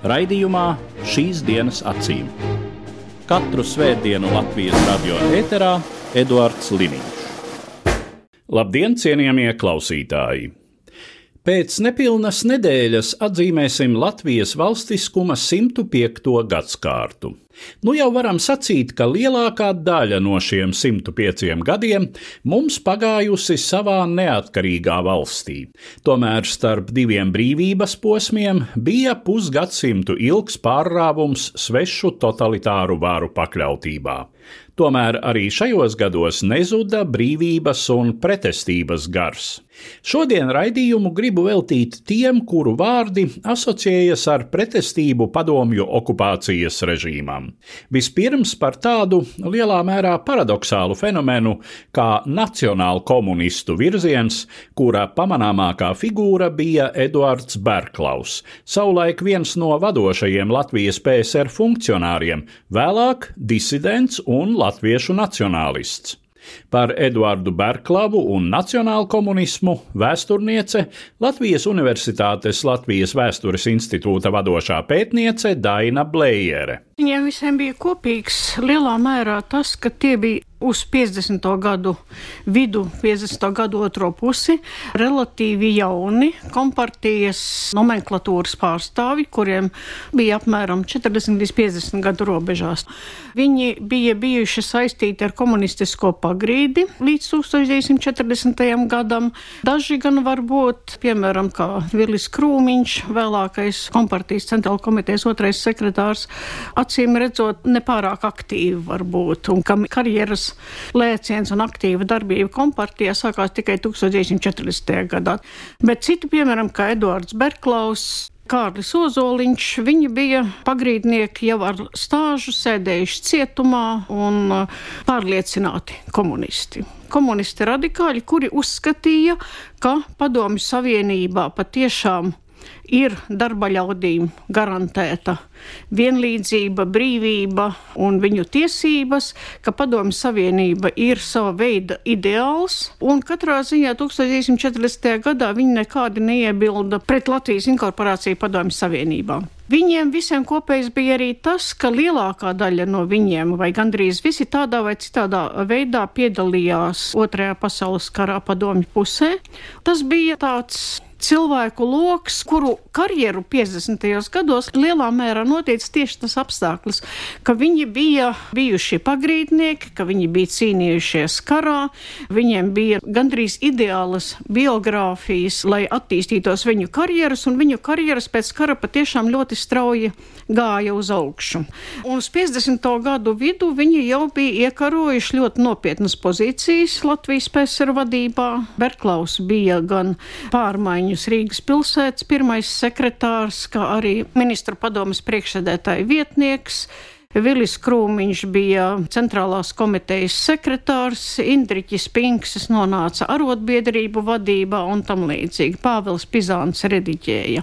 Raidījumā šīs dienas acīm. Katru svētdienu Latvijas radio eterā Eduards Liniņš. Labdien, cienījamie klausītāji! Pēc nepilnas nedēļas atzīmēsim Latvijas valstiskuma 105. gadsimtu. Nu jau varam sacīt, ka lielākā daļa no šiem 105 gadiem mums pagājusi savā neatkarīgā valstī. Tomēr starp diviem brīvības posmiem bija pusgadsimtu ilgs pārrāvums svešu totalitāru varu pakļautībā. Tomēr arī šajos gados nezuda brīvības un pretestības gars. Šodien raidījumu gribu veltīt tiem, kuru vārdi asociējas ar pretestību padomju okupācijas režīmam. Vispirms par tādu lielā mērā paradoxālu fenomenu kā nacionālu komunistu virziens, kura pamanāmākā figūra bija Eduards Berklaus, savulaik viens no vadošajiem Latvijas PSR funkcionāriem, vēlāk disidents un latviešu nacionālists. Par Eduardu Berklavu un nacionālu komunismu vēsturniece Latvijas Universitātes Latvijas Vēstures institūta vadošā pētniece Daina Blējere. Viņiem visiem bija kopīgs lielā mērā tas, ka tie bija uz 50. gadu vidu, 50. gadu otro pusi, relatīvi jauni kompartijas nomenklatūras pārstāvi, kuriem bija apmēram 40 līdz 50 gadu robežās. Viņi bija bijuši saistīti ar komunistisko pagrīdi līdz 1940. gadam. Daži gan varbūt, piemēram, kā Vilis Krūmiņš, vēlākais kompartijas centrāla komitejas otrais sekretārs, acīm redzot nepārāk aktīvi varbūt, un kam karjeras lēciens un aktīva darbība kompartijā sākās tikai 1940. gadā. Bet citi, piemēram, kā Eduards Berklaus, Kārlis Ozoliņš, viņi bija pagrīdnieki jau ar stāžu, sēdējuši cietumā un uh, pārliecināti komunisti. Komunisti radikāļi, kuri uzskatīja, ka Padomju Savienībā patiešām ir darba ļaudīm garantēta vienlīdzība, brīvība un viņu tiesības, ka Padomju Savienība ir sava veida ideāls, un katrā ziņā 1940. gadā viņi nekādi neiebilda pret Latvijas inkorporāciju Padomju Savienībā. Viņiem visiem kopējs bija arī tas, ka lielākā daļa no viņiem, vai gandrīz visi tādā vai citādā veidā piedalījās Otrajā pasaules karā padomju pusē. Tas bija tāds cilvēku lokus, kuru karjeru 50. gados lielā mērā noteica tieši tas apstākļus, ka viņi bija bijuši pagrīdnieki, ka viņi bija cīnījušies karā, viņiem bija gandrīz ideālas biogrāfijas, lai attīstītos viņu karjeras, un viņu karjeras pēc kara patiešām ļoti strauji gāja uz augšu. Un uz 50. gadu vidu viņi jau bija iekarojuši ļoti nopietnas pozīcijas Latvijas PSR vadībā. Berklaus bija gan pārmaiņas Rīgas pilsētas pirmais sekretārs, kā arī ministra padomas priekšsēdētāja vietnieks. Vilis Krūmiņš bija centrālās komitejas sekretārs, Indriķis Pinksis nonāca arotbiedrību vadībā un tam līdzīgi. Pāvils Pizāns rediģēja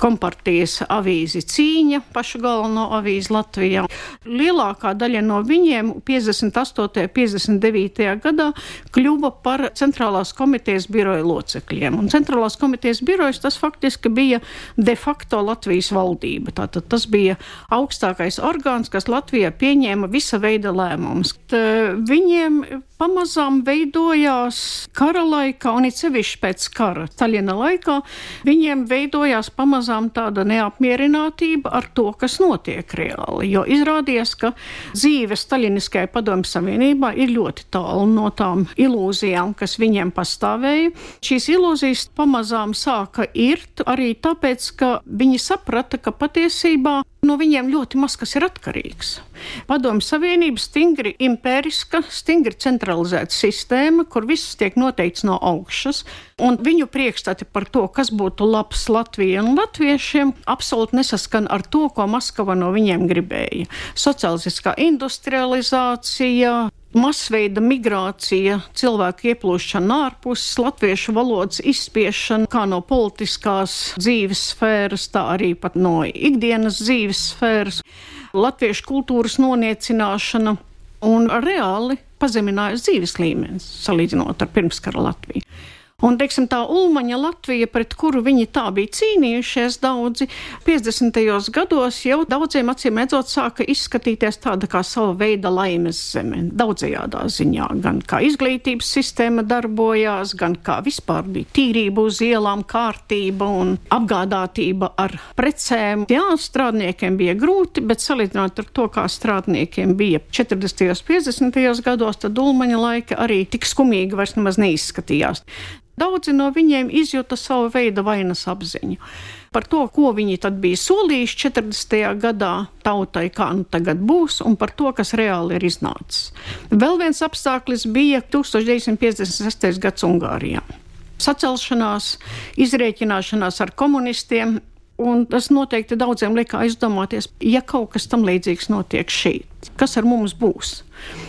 kompartijas avīzi Cīņa, pašu galveno avīzi Latvijā. Lielākā daļa no viņiem 58. un 59. gadā kļuva par centrālās komitejas biroja locekļiem. Un centrālās komitejas birojas tas faktiski bija de facto Latvijas valdība. Tātad tas bija augstākais orgāns, kas Latvijā pieņēma visa veida lēmumus. Viņiem pamazām veidojās kara laikā, un it sevišķi pēc kara, Staļina laikā, viņiem veidojās pamazām tāda neapmierinātība ar to, kas notiek reāli. Jo izrādījās, ka dzīve Staļiniskajā padomju savienībā ir ļoti tālu no tām ilūzijām, kas viņiem pastāvēja. Šīs ilūzijas pamazām sāka irt arī tāpēc, ka viņi saprata, ka patiesībā no viņiem ļoti maz kas ir atkarīgs. Padomju Savienība stingri impēriska, stingri centralizēta sistēma, kur viss tiek noteikts no augšas, un viņu priekšstati par to, kas būtu labs Latvijai un latviešiem, absolūti nesaskan ar to, ko Maskava no viņiem gribēja. Socialistiskā industrializācija, masveida migrācija, cilvēku ieplūšana ārpus, latviešu valodas izspiešana kā no politiskās dzīves sfēras, tā arī pat no ikdienas dzīves sfēras, latviešu kultūras noniecināšana un reāli pazeminājas dzīves līmenis salīdzinot ar pirmskara Latviju. Un, teiksim, tā Ulmaņa Latvija, pret kuru viņi tā bija cīnījušies daudzi, 50. gados jau daudziem acīm redzot sāka izskatīties tāda kā sava veida laimes zeme. Daudzajādā ziņā, gan kā izglītības sistēma darbojās, gan kā vispār bija tīrība uz ielām, kārtība un apgādātība ar precēm. Jā, strādniekiem bija grūti, bet salīdzinot ar to, kā strādniekiem bija 40. un 50. gados, tad Ulmaņa laika arī tik skumīgi vairs nemaz neizskatījās. Daudzi no viņiem izjuta savu veidu vainas apziņu par to, ko viņi tad bija solījuši 40. gadā tautai, kā nu tagad būs, un par to, kas reāli ir iznācis. Vēl viens apstākļus bija 1956. gads Ungārijā. Sacelšanās, izrēķināšanās ar komunistiem, Un tas noteikti daudziem liek aizdomāties, ja kaut kas tam līdzīgs notiek šeit, kas ar mums būs.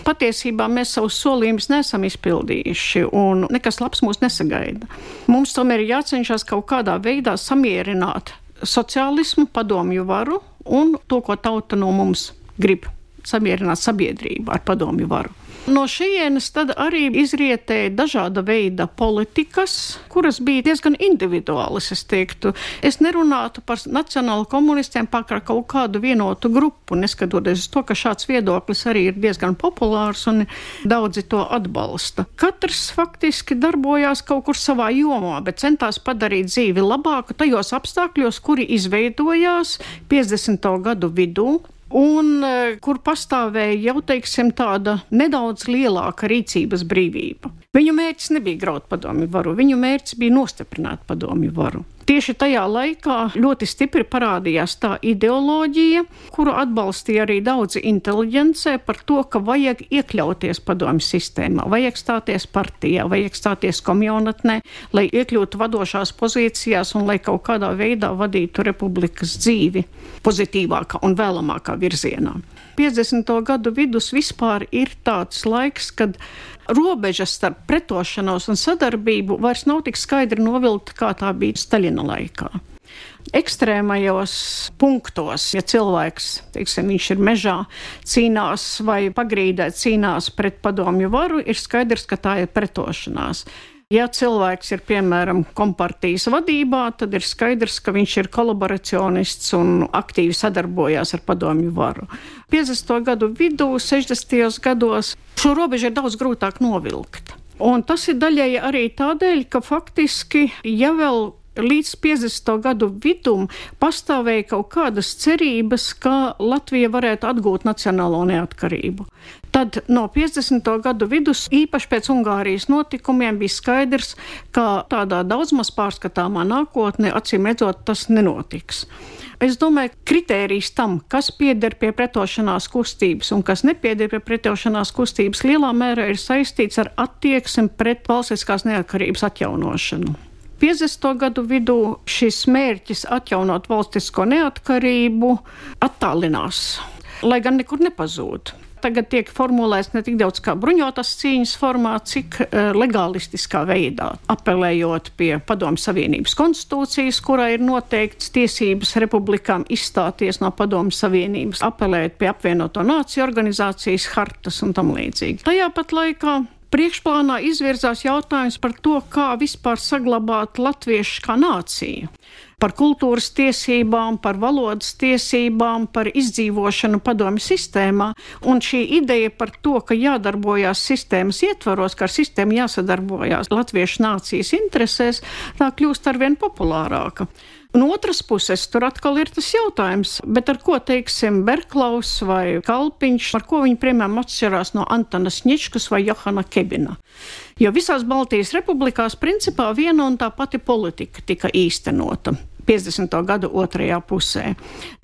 Patiesībā mēs savus solījumus nesam izpildījuši, un nekas labs mūs nesagaida. Mums tomēr ir jācenšas kaut kādā veidā samierināt sociālismu, padomju varu un to, ko tauta no mums grib samierināt sabiedrību ar padomju varu. No šejienes tad arī izrietēja dažāda veida politikas, kuras bija diezgan individuālas, es teiktu. Es nerunātu par nacionālu komunistiem kā kaut kādu vienotu grupu, neskatoties uz to, ka šāds viedoklis arī ir diezgan populārs un daudzi to atbalsta. Katrs faktiski darbojās kaut kur savā jomā, bet centās padarīt dzīvi labāku tajos apstākļos, kuri izveidojās 50. gadu vidū, un e, kur pastāvēja jau teiksim, tāda nedaudz lielāka rīcības brīvība. Viņu mērķis nebija graut padomju varu, viņu mērķis bija nostiprināt padomju varu. Tieši tajā laikā ļoti stipri parādījās tā ideoloģija, kuru atbalstīja arī daudzi inteliģencē par to, ka vajag iekļauties padomju sistēmā, vajag stāties partijā, vajag stāties komjonatnē, lai iekļūtu vadošās pozīcijās un lai kaut kādā veidā vadītu republikas dzīvi pozitīvākā un vēlamākā virzienā. 50. gadu vidus vispār ir tāds laiks, kad robeža starp pretošanos un sadarbību vairs nav tik skaidri novilkta, kā tā bija Staļina laikā. Ekstrēmajos punktos, ja cilvēks teiksim, ir mežā, cīnās vai pagrīdē cīnās pret padomju varu, ir skaidrs, ka tā ir pretošanās. Ja cilvēks ir piemēram kompartijas vadībā, tad ir skaidrs, ka viņš ir kolaboracionists un aktīvi sadarbojās ar padomju varu. 50. gadu vidū, 60. gados šo robežu ir daudz grūtāk novilkt. Un tas ir daļēji arī tādēļ, ka faktiski, ja vēl līdz 50. gadu vidum pastāvēja kaut kādas cerības, ka Latvija varētu atgūt nacionālo neatkarību. Tad no 50. gadu vidus, īpaši pēc Ungārijas notikumiem, bija skaidrs, ka tādā daudzmaz pārskatāmā nākotnē, acīm redzot, tas nenotiks. Es domāju, ka kritērijs tam, kas pieder pie pretošanās kustības un kas nepieder pie pretošanās kustības, lielā mērā ir saistīts ar attieksmi pret valstiskās neatkarības atjaunošanu. 50. gadu vidū šis mērķis atjaunot valstisko neatkarību attālinās, lai gan nekur nepazūd tagad tiek formulēts ne tik daudz kā bruņotas cīņas formā, cik uh, legālistiskā veidā, apelējot pie Padomju Savienības konstitūcijas, kurā ir noteikts tiesības republikām izstāties no Padomju Savienības, apelēt pie apvienoto nāciju organizācijas hartas un tam līdzīgi. Tajā pat laikā priekšplānā izvirzās jautājums par to, kā vispār saglabāt latviešu kā nāciju. Par kultūras tiesībām, par valodas tiesībām, par izdzīvošanu padomju sistēmā. Un šī ideja par to, ka jādarbojās sistēmas ietvaros, ka ar sistēmu jāsadarbojās latviešu nācijas interesēs, tā kļūst arvien populārāka. Un otras puses, tur atkal ir tas jautājums, ar ko teiksim Berklaus vai Kalpiņš, ar ko viņi piemēram atšķirās no Antona Sniečkas vai Johana Kebina. Jo visās Baltijas republikās principā viena un tā pati politika tika īstenota. 50. gadu otrajā pusē.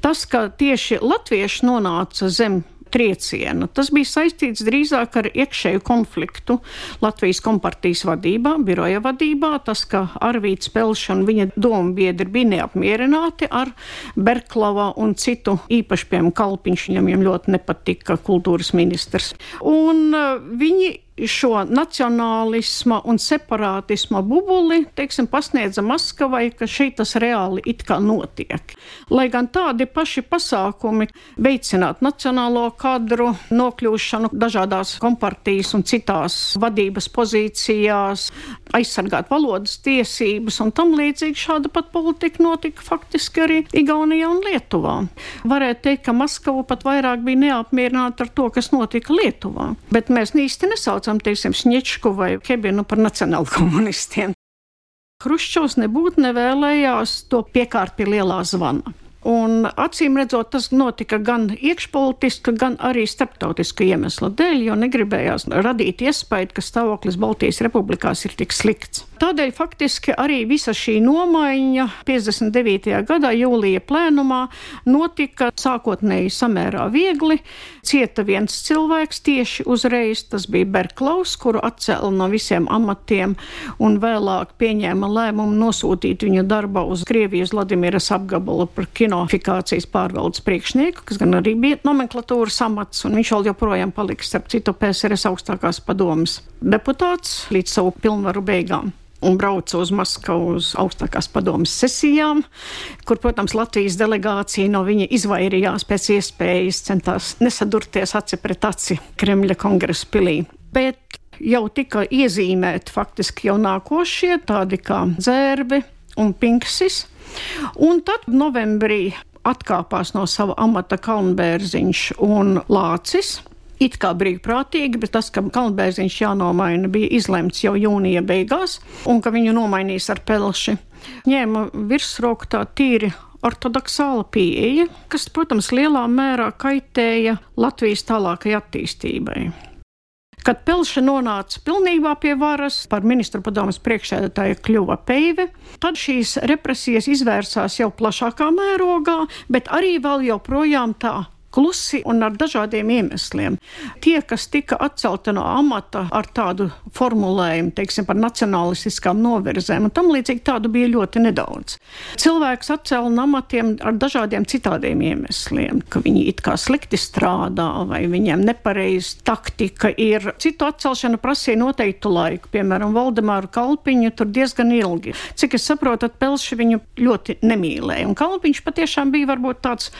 Tas, ka tieši latvieši nonāca zem trieciena. Tas bija saistīts drīzāk ar iekšēju konfliktu Latvijas kompartijas vadībā, biroja vadībā. Tas, ka Arvīts Pelš un viņa domu biedri bija neapmierināti ar Berklava un citu īpaši, piemēram, Kalpiņš, viņam ļoti nepatika kultūras ministrs. Un uh, viņi šo nacionālisma un separātisma bubuli, teiksim, pasniedza Maskavai, ka šeit tas reāli it kā notiek. Lai gan tādi paši pasākumi veicināt nacionālo kadru nokļūšanu dažādās kompartijas un citās vadības pozīcijās, aizsargāt valodas tiesības un tam līdzīgi šāda pat politika notika faktiski arī Igaunijā un Lietuvā. Varētu teikt, ka Maskava pat vairāk bija neapmierināta ar to, kas notika Lietuvā, bet mēs īsti nesaucam saucam, teiksim, Sņečku vai Kebinu par nacionālu komunistiem. Hruščovs nebūtu nevēlējās to piekārt pie lielā zvana. Un acīm redzot, tas notika gan iekšpolitiski, gan arī starptautisku iemeslu dēļ, jo negribējās radīt iespēju, ka stāvoklis Baltijas republikās ir tik slikts. Tādēļ faktiski arī visa šī nomaiņa 59. gadā jūlija plēnumā notika sākotnēji samērā viegli. Cieta viens cilvēks tieši uzreiz, tas bija Berklaus, kuru atcēla no visiem amatiem un vēlāk pieņēma lēmumu nosūtīt viņa darba uz Krievijas Vladimiras apgabalu par kinofikācijas pārvaldes priekšnieku, kas gan arī bija nomenklatūras amats, un viņš vēl joprojām paliks starp citu PSRS augstākās padomas deputāts līdz savu pilnvaru beigām un brauca uz Maskavu uz augstākās padomas sesijām, kur, protams, Latvijas delegācija no viņa izvairījās pēc iespējas, centās nesadurties aci pret aci Kremļa kongresa pilī. Bet jau tika iezīmēti faktiski jau nākošie, tādi kā dzērbi un pinksis. Un tad novembrī atkāpās no sava amata Kalnbērziņš un Lācis it kā brīvprātīgi, bet tas, ka Kalnbēziņš jānomaina, bija izlemts jau jūnija beigās, un ka viņu nomainīs ar pelši, ņēma virsroku tā tīri ortodoksāla pieeja, kas, protams, lielā mērā kaitēja Latvijas tālākai attīstībai. Kad Pelša nonāca pilnībā pie varas, par ministru padomus priekšsēdētāju kļuva Peive, tad šīs represijas izvērsās jau plašākā mērogā, bet arī vēl joprojām tā klusi un ar dažādiem iemesliem. Tie, kas tika atcelti no amata ar tādu formulējumu, teiksim, par nacionālistiskām novirzēm, un tam līdzīgi tādu bija ļoti nedaudz. Cilvēks atcēla no amatiem ar dažādiem citādiem iemesliem, ka viņi it kā slikti strādā vai viņiem nepareiz taktika ir. Citu atcelšana prasīja noteiktu laiku, piemēram, Valdemāru Kalpiņu tur diezgan ilgi. Cik es saprotu, Pelši viņu ļoti nemīlēja, un Kalpiņš patiešām bija varbūt tāds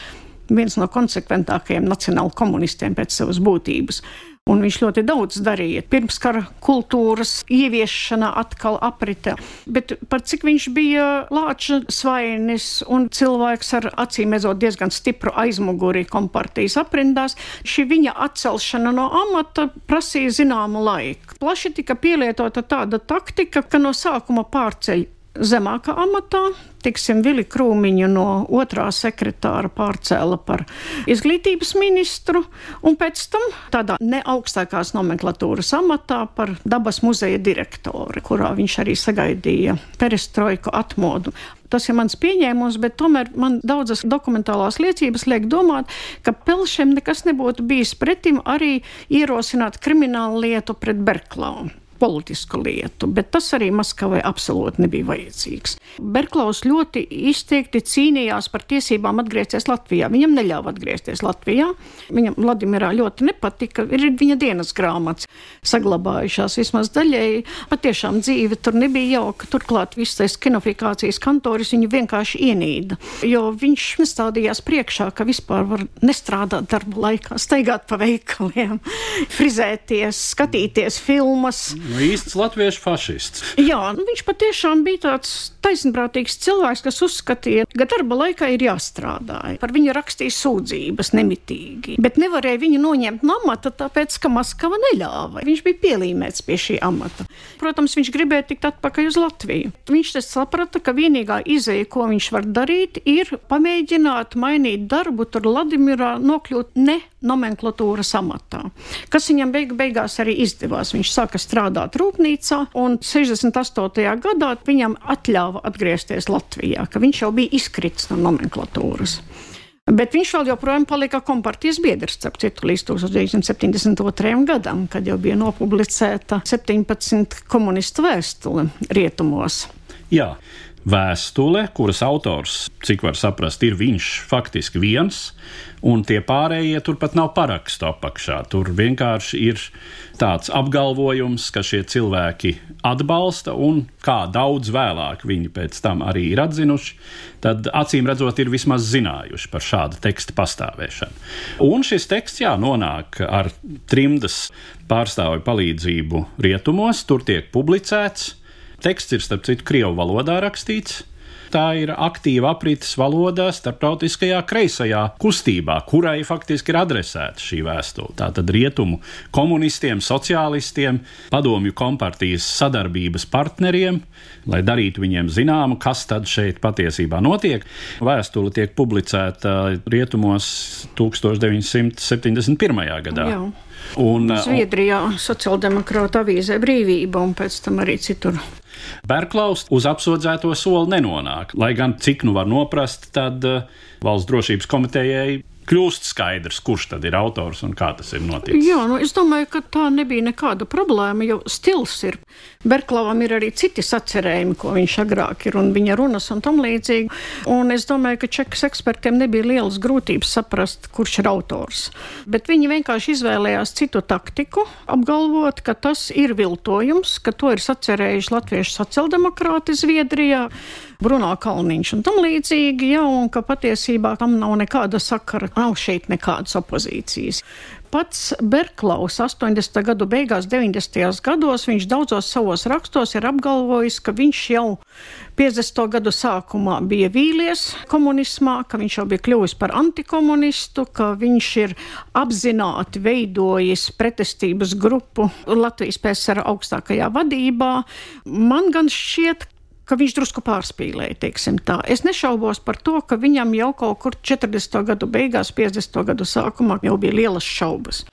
viens no konsekventākajiem nacionāla komunistiem pēc savas būtības. Un viņš ļoti daudz darīja. Pirmskara kultūras ieviešana atkal aprita. Bet par cik viņš bija lāča svainis un cilvēks ar acīm redzot diezgan stipru aizmuguri kompartijas aprindās, šī viņa atcelšana no amata prasīja zināmu laiku. Plaši tika pielietota tāda taktika, ka no sākuma pārceļ zemākā amatā. Tiksim, Vili Krūmiņu no otrā sekretāra pārcēla par izglītības ministru, un pēc tam tādā neaugstākās nomenklatūras amatā par dabas muzeja direktoru, kurā viņš arī sagaidīja perestroiku atmodu. Tas ir mans pieņēmums, bet tomēr man daudzas dokumentālās liecības liek domāt, ka Pelšiem nekas nebūtu bijis pretim arī ierosināt kriminālu lietu pret Berklau politisku lietu, bet tas arī Maskavai absolūti nebija vajadzīgs. Berklaus ļoti izteikti cīnījās par tiesībām atgriezties Latvijā. Viņam neļāva atgriezties Latvijā. Viņam Vladimirā ļoti nepatika. Ir viņa dienas grāmatas saglabājušās vismaz daļēji. Patiešām dzīve tur nebija jauka. Turklāt viss tas kinofikācijas kantoris viņu vienkārši ienīda, jo viņš nestādījās priekšā, ka vispār var nestrādāt darba laikā, staigāt pa veikaliem, frizēties, skatīties filmas. Nu, īsts latviešu fašists. Jā, nu, viņš patiešām bija tāds taisnprātīgs cilvēks, kas uzskatīja, ka darba laikā ir jāstrādā. Par viņu rakstīja sūdzības nemitīgi, bet nevarēja viņu noņemt no amata, tāpēc, ka Maskava neļāva. Viņš bija pielīmēts pie šī amata. Protams, viņš gribēja tikt atpakaļ uz Latviju. Viņš saprata, ka vienīgā izēja, ko viņš var darīt, ir pamēģināt mainīt darbu tur Ladimirā, nokļūt ne nomenklatūras amatā, kas viņam beig beigās arī izdevās. Viņš sāka strādāt rūpnīcā, un 68. gadā viņam atļāva atgriezties Latvijā, ka viņš jau bija izkritis no nomenklatūras. Bet viņš vēl joprojām palika kompartijas biedrs, starp citu, līdz 1972. gadam, kad jau bija nopublicēta 17 komunistu vēstule rietumos. Jā, vēstule, kuras autors, cik var saprast, ir viņš faktiski viens, un tie pārējie turpat nav parakstu apakšā. Tur vienkārši ir tāds apgalvojums, ka šie cilvēki atbalsta, un kā daudz vēlāk viņi pēc tam arī ir atzinuši, tad acīm redzot, ir vismaz zinājuši par šādu tekstu pastāvēšanu. Un šis teksts, jā, nonāk ar trimdas pārstāvju palīdzību rietumos, tur tiek publicēts Teksts ir starp citu Krievu valodā rakstīts. Tā ir aktīva aprites valoda starptautiskajā kreisajā kustībā, kurai faktiski ir adresēta šī vēstule. Tātad rietumu komunistiem, sociālistiem, padomju kompartijas sadarbības partneriem, lai darītu viņiem zināmu, kas tad šeit patiesībā notiek. Vēstule tiek publicēta rietumos 1971. gadā. Jā. Un, Zviedrijā sociāldemokrāta avīzē brīvība un pēc tam arī citur. Berklaus uz apsūdzēto soli nenonāk. Lai gan cik nu var noprast, tad uh, valsts drošības komitejai kļūst skaidrs, kurš tad ir autors un kā tas ir noticis. Jā, nu, es domāju, ka tā nebija nekāda problēma, jo stils ir. Berklavam ir arī citi sacerējumi, ko viņš agrāk ir, un viņa runas un tam līdzīgi. Un es domāju, ka čekas ekspertiem nebija lielas grūtības saprast, kurš ir autors. Bet viņi vienkārši izvēlējās citu taktiku, apgalvot, ka tas ir viltojums, ka to ir sacerējuši latviešu sociāldemokrāti Zviedrijā. Bruno Kalniņš un tam līdzīgi, ja, un ka patiesībā tam nav nekāda sakara, nav šeit nekādas opozīcijas. Pats Berklaus 80. gadu beigās, 90. gados, viņš daudzos savos rakstos ir apgalvojis, ka viņš jau 50. gadu sākumā bija vīlies komunismā, ka viņš jau bija kļuvis par antikomunistu, ka viņš ir apzināti veidojis pretestības grupu Latvijas PSR augstākajā vadībā. Man gan šķiet, ka viņš drusku pārspīlēja, teiksim tā. Es nešaubos par to, ka viņam jau kaut kur 40. gadu beigās, 50. gadu sākumā jau bija lielas šaubas.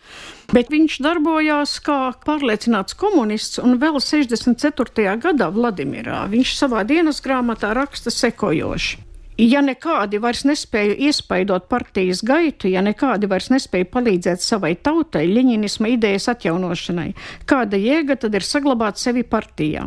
Bet viņš darbojās kā pārliecināts komunists, un vēl 64. gadā Vladimirā viņš savā dienas grāmatā raksta sekojoši ja nekādi vairs nespēja iespaidot partijas gaitu, ja nekādi vairs nespēja palīdzēt savai tautai ļeņinisma idejas atjaunošanai, kāda jēga tad ir saglabāt sevi partijā?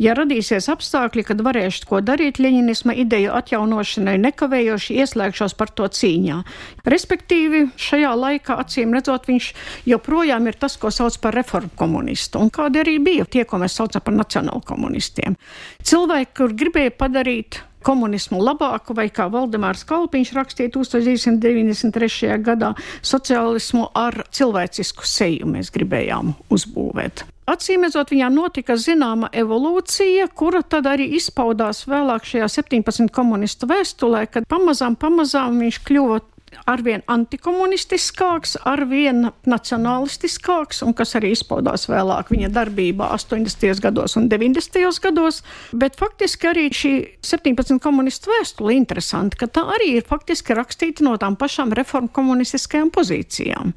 Ja radīsies apstākļi, kad varēšu ko darīt ļeņinisma ideju atjaunošanai, nekavējoši ieslēgšos par to cīņā. Respektīvi, šajā laikā, acīm redzot, viņš joprojām ir tas, ko sauc par reformu komunistu, un kādi arī bija tie, ko mēs saucam par nacionālu komunistiem. Cilvēki, kur gribēja padarīt komunismu labāku, vai kā Valdemārs Kalpiņš rakstīja 1993. gadā, sociālismu ar cilvēcisku seju mēs gribējām uzbūvēt. Acīmredzot, viņā notika zināma evolūcija, kura tad arī izpaudās vēlāk šajā 17 komunistu vēstulē, kad pamazām, pamazām viņš kļuva arvien antikomunistiskāks, arvien nacionālistiskāks, un kas arī izpaudās vēlāk viņa darbībā 80. gados un 90. gados. Bet faktiski arī šī 17 komunistu vēstule ir interesanti, ka tā arī ir faktiski rakstīta no tām pašām reformu komunistiskajām pozīcijām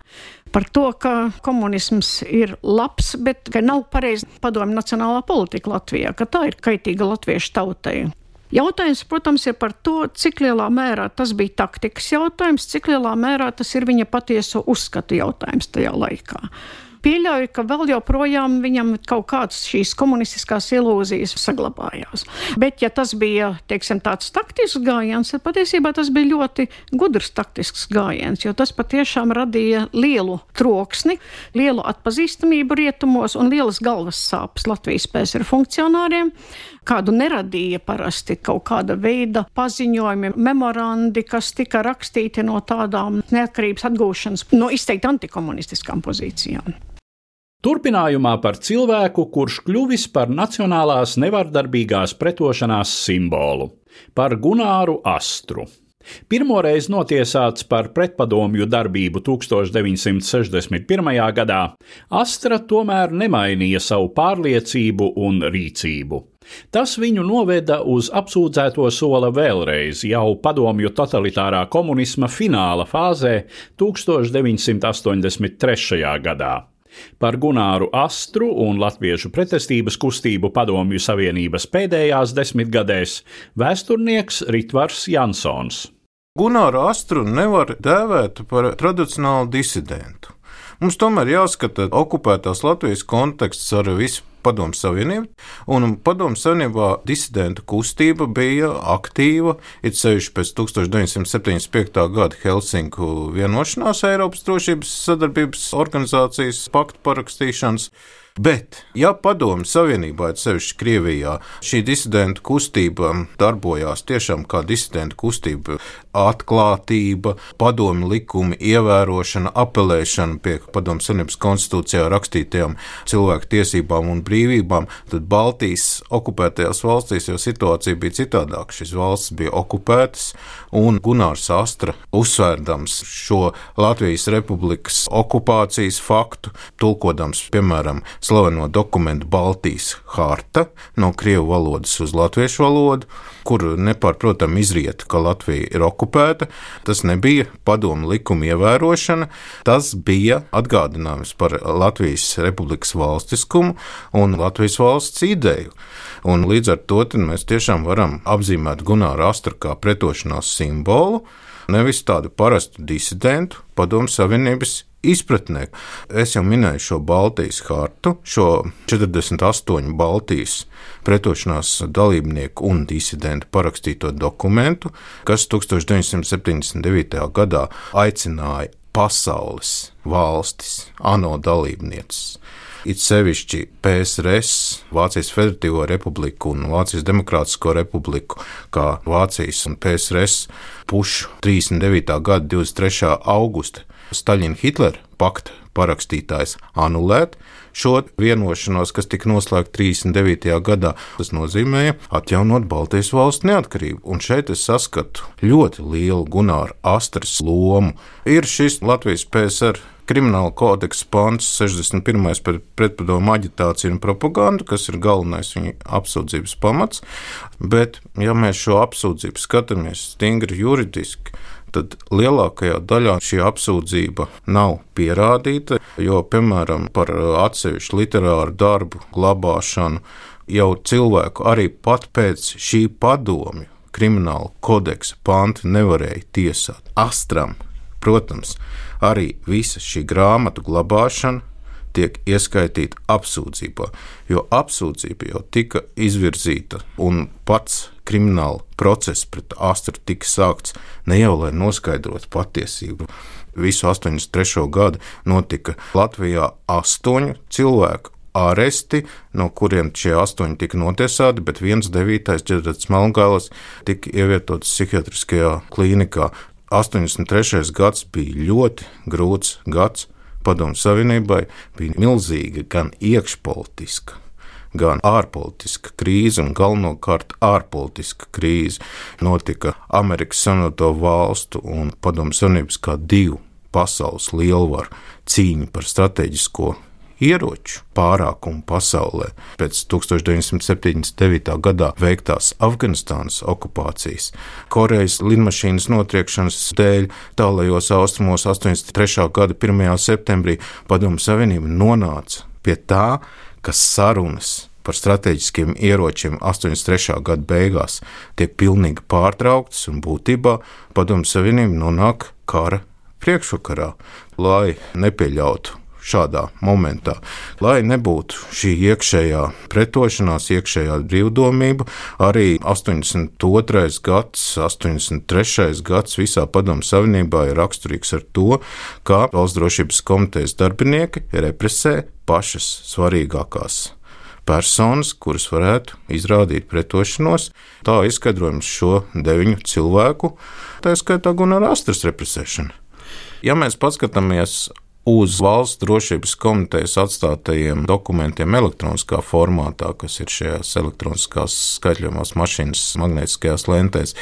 par to, ka komunisms ir labs, bet ka nav pareizi padomju nacionālā politika Latvijā, ka tā ir kaitīga latviešu tautai. Jautājums, protams, ir par to, cik lielā mērā tas bija taktikas jautājums, cik lielā mērā tas ir viņa patieso uzskatu jautājums tajā laikā pieļauju, ka vēl joprojām viņam kaut kādas šīs komunistiskās ilūzijas saglabājās. Bet, ja tas bija teiksim, tāds taktisks gājiens, tad patiesībā tas bija ļoti gudrs taktisks gājiens, jo tas patiešām radīja lielu troksni, lielu atpazīstamību rietumos un lielas galvas sāpes Latvijas PSR funkcionāriem kādu neradīja parasti kaut kāda veida paziņojumi, memorandi, kas tika rakstīti no tādām neatkarības atgūšanas, no izteikti antikomunistiskām pozīcijām. Turpinājumā par cilvēku, kurš kļuvis par nacionālās nevardarbīgās pretošanās simbolu, par Gunāru Astru. Pirmoreiz notiesāts par pretpadomju darbību 1961. gadā, Astra tomēr nemainīja savu pārliecību un rīcību. Tas viņu noveda uz apsūdzēto sola vēlreiz jau padomju totalitārā komunisma fināla fāzē 1983. gadā. Par Gunāru Astru un latviešu pretestības kustību Padomju Savienības pēdējās desmitgadēs vēsturnieks Ritvars Jansons. Gunāru Astru nevar dēvēt par tradicionālu disidentu. Mums tomēr jāskata okupētās Latvijas konteksts ar visu Padomu Savienību, un Padomu Savienībā disidentu kustība bija aktīva, it sevišķi pēc 1975. gada Helsinku vienošanās Eiropas drošības sadarbības organizācijas paktu parakstīšanas. Bet, ja Padomju Savienībā, sevišķi Krievijā, šī disidentu kustība darbojās tiešām kā disidentu kustība, atklātība, padomju likumi, ievērošana, apelēšana pie Padomju Savienības konstitūcijā rakstītajām cilvēku tiesībām un brīvībām, tad Baltijas okupētajās valstīs jau situācija bija citādāka. Šīs valstis bija okupētas, un Gunārs Astra uzsvērdams šo Latvijas republikas okupācijas faktu, tulkodams, piemēram, slaveno dokumentu Baltijas harta no krievu valodas uz latviešu valodu, kur nepārprotami izriet, ka Latvija ir okupēta. Tas nebija padomu likuma ievērošana, tas bija atgādinājums par Latvijas republikas valstiskumu un Latvijas valsts ideju. Un līdz ar to mēs tiešām varam apzīmēt Gunāru Astru kā pretošanās simbolu, nevis tādu parastu disidentu padomu savienības izpratnē. Es jau minēju šo Baltijas hartu, šo 48 Baltijas pretošanās dalībnieku un disidentu parakstīto dokumentu, kas 1979. gadā aicināja pasaules valstis, ANO dalībnieces it sevišķi PSRS, Vācijas Federatīvo republiku un Vācijas Demokrātisko republiku, kā Vācijas un PSRS pušu 39. gada 23. augusta Staļina-Hitlera pakta parakstītājs anulēt šo vienošanos, kas tika noslēgta 39. gadā. Tas nozīmēja atjaunot Baltijas valsts neatkarību. Un šeit es saskatu ļoti lielu Gunāra Astras lomu. Ir šis Latvijas PSR krimināla kodeksa pants 61. par pretpadomu aģitāciju un propagandu, kas ir galvenais viņa apsūdzības pamats. Bet, ja mēs šo apsūdzību skatāmies stingri juridiski, tad lielākajā daļā šī apsūdzība nav pierādīta, jo, piemēram, par atsevišķu literāru darbu glabāšanu jau cilvēku arī pat pēc šī padomju krimināla kodeksa panta nevarēja tiesāt. Astram, protams, arī visa šī grāmatu glabāšana tiek ieskaitīta apsūdzībā, jo apsūdzība jau tika izvirzīta un pats krimināla process pret Astru tika sākts ne jau lai noskaidrotu patiesību. Visu 83. gadu notika Latvijā astoņu cilvēku āresti, no kuriem šie astoņi tika notiesāti, bet viens devītais ģenerālis Melngāls tika ievietots psihiatriskajā klīnikā. 83. gads bija ļoti grūts gads Padomu Savienībai, bija milzīga gan iekšpolitiska gan ārpolitiska krīze, un galvenokārt ārpolitiska krīze notika Amerikas Savienoto Valstu un Padomu Savienības kā divu pasaules lielvaru cīņa par strateģisko ieroču pārākumu pasaulē pēc 1979. gadā veiktās Afganistānas okupācijas, Korejas lidmašīnas notriekšanas dēļ tālajos austrumos 83. gada 1. septembrī Padomu Savienība nonāca pie tā, ka sarunas par strateģiskiem ieročiem 83. gada beigās tiek pilnīgi pārtrauktas un būtībā Padomu Savienība nonāk kara priekšvakarā, lai nepieļautu šādā momentā. Lai nebūtu šī iekšējā pretošanās, iekšējā brīvdomība, arī 82. gads, 83. gads visā Padomu Savienībā ir raksturīgs ar to, ka Valsts drošības komitejas darbinieki represē pašas svarīgākās personas, kuras varētu izrādīt pretošanos. Tā izskaidrojums šo deviņu cilvēku, tā skaitā Gunāra Astras represēšana. Ja mēs paskatāmies uz valsts drošības komitejas atstātajiem dokumentiem elektroniskā formātā, kas ir šajās elektroniskās skaitļojumās mašīnas magnētiskajās lentēs,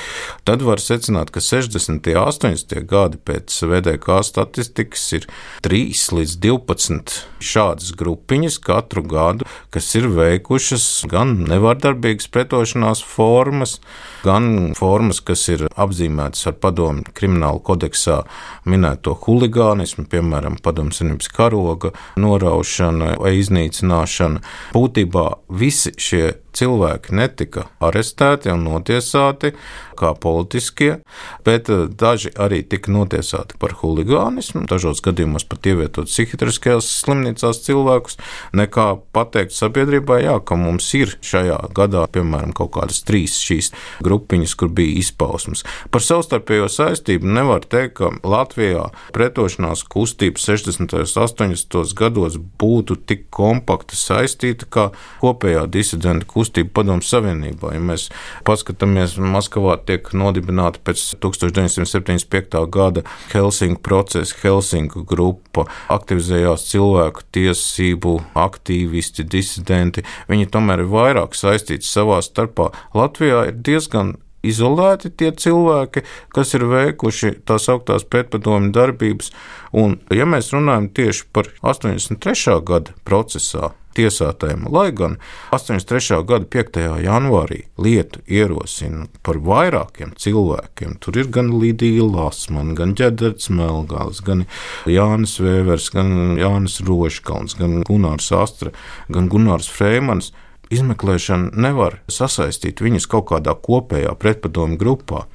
tad var secināt, ka 60. un 80. gadi pēc VDK statistikas ir 3 līdz 12 šādas grupiņas katru gadu, kas ir veikušas gan nevardarbīgas pretošanās formas, gan formas, kas ir apzīmētas ar padomu kriminālu kodeksā minēto huligānismu, piemēram, padomu savienības karoga noraušana vai iznīcināšana. Būtībā visi šie cilvēki netika arestēti un notiesāti kā politiskie, bet eh, daži arī tika notiesāti par huligānismu, dažos gadījumos pat ievietot psihiatriskajās slimnīcās cilvēkus, nekā pateikt sabiedrībai, jā, ka mums ir šajā gadā, piemēram, kaut kādas trīs šīs grupiņas, kur bija izpausmes. Par savstarpējo saistību nevar teikt, ka Latvijā pretošanās kustība 60. un 80. gados būtu tik kompakti saistīta kā kopējā disidenta kustība Padomu Savienībā. Ja mēs paskatāmies, Maskavā tiek nodibināta pēc 1975. gada Helsinku procesa, Helsinku grupa, aktivizējās cilvēku tiesību aktīvisti, disidenti. Viņi tomēr ir vairāk saistīti savā starpā. Latvijā ir diezgan izolēti tie cilvēki, kas ir veikuši tās augtās pētpadomu darbības. Un, ja mēs runājam tieši par 83. gada procesā, tiesātajiem, lai gan 83. gada 5. janvārī lietu ierosina par vairākiem cilvēkiem. Tur ir gan Lidija Lasmana, gan Ģedards Melgāls, gan Jānis Vēvers, gan Jānis Roškalns, gan Gunārs Astra, gan Gunārs Freimans izmeklēšana nevar sasaistīt viņus kaut kādā kopējā pretpadomu grupā.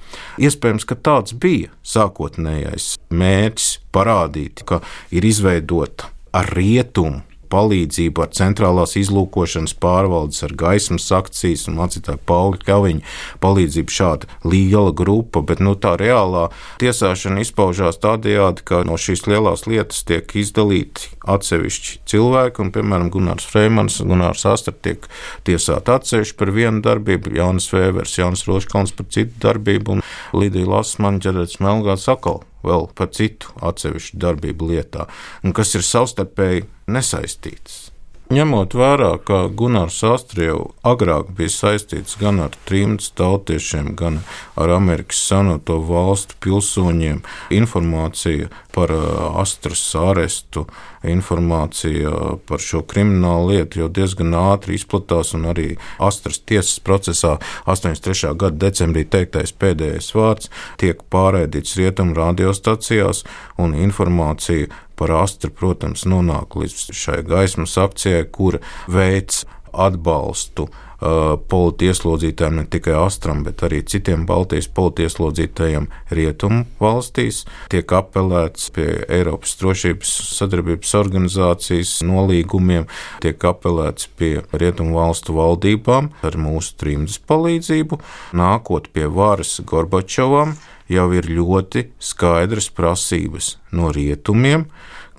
Iespējams, ka tāds bija sākotnējais mērķis parādīt, ka ir izveidota ar rietumu palīdzību ar centrālās izlūkošanas pārvaldes, ar gaismas akcijas un mācītāju Pauli Kaviņu palīdzību. Šāda liela grupa, bet nu, tā reālā tiesāšana izpaužās tādējādi, ka no šīs lielās lietas tiek izdalīti atsevišķi cilvēki, un, piemēram, Gunārs Freimans, Gunārs Astra tiek tiesāti atsevišķi par vienu darbību, Jānis Vēvers, Jānis Roškalns par citu darbību, un Lidija Lasmaņa, Ģerets Melgāts sakal vēl par citu atsevišķu darbību lietā, un kas ir savstarpēji nesaistītas. Ņemot vērā, ka Gunārs Astrievs agrāk bija saistīts gan ar trimdus tautiešiem, gan ar Amerikas Savienoto valstu pilsoņiem, informācija par uh, Astras arestu, informācija par šo kriminālu lietu jau diezgan ātri izplatās, un arī Astras tiesas procesā 83. gada decembrī teiktais pēdējais vārds tiek pārraidīts rietumu radiostacijās, un informācija par astru, protams, nonāk līdz šai gaismas akcijai, kur veids atbalstu uh, politieslodzītājiem ne tikai Astram, bet arī citiem Baltijas politieslodzītājiem rietumu valstīs. Tiek apelēts pie Eiropas drošības sadarbības organizācijas nolīgumiem, tiek apelēts pie rietumu valstu valdībām ar mūsu trimdas palīdzību, nākot pie varas Gorbačovam jau ir ļoti skaidras prasības no rietumiem,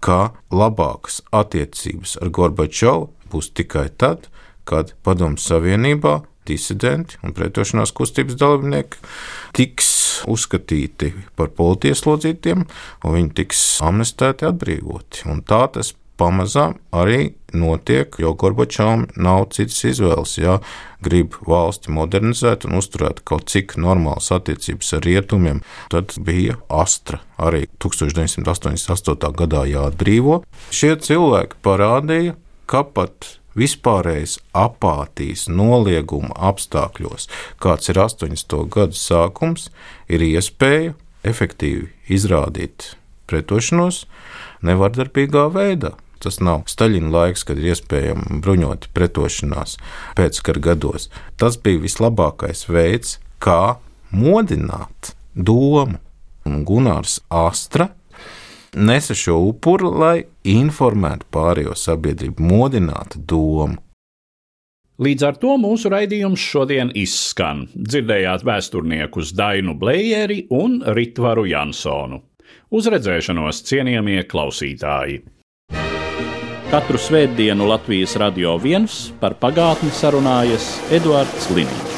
ka labākas attiecības ar Gorbačovu būs tikai tad, kad Padomu Savienībā disidenti un pretošanās kustības dalībnieki tiks uzskatīti par politieslodzītiem, un viņi tiks amnestēti, atbrīvoti. Un tā tas pamazām arī notiek, jo Gorbačovam nav citas izvēles. Ja grib valsti modernizēt un uzturēt kaut cik normālas attiecības ar rietumiem, tad bija Astra arī 1988. gadā jāatbrīvo. Šie cilvēki parādīja, ka pat vispārējais apātijas nolieguma apstākļos, kāds ir 80. gadu sākums, ir iespēja efektīvi izrādīt pretošanos nevardarbīgā veidā. Tas nav Staļina laiks, kad ir iespējama bruņota pretošanās pēckara gados. Tas bija vislabākais veids, kā modināt domu. Un Gunārs Astra nesa šo upuru, lai informētu pārējo sabiedrību, modinātu domu. Līdz ar to mūsu raidījums šodien izskan. Dzirdējāt vēsturniekus Dainu Blējeri un Ritvaru Jansonu. Uz redzēšanos, cienījamie klausītāji! Katru svētdienu Latvijas radio viens par pagātni sarunājas Eduards Līniju.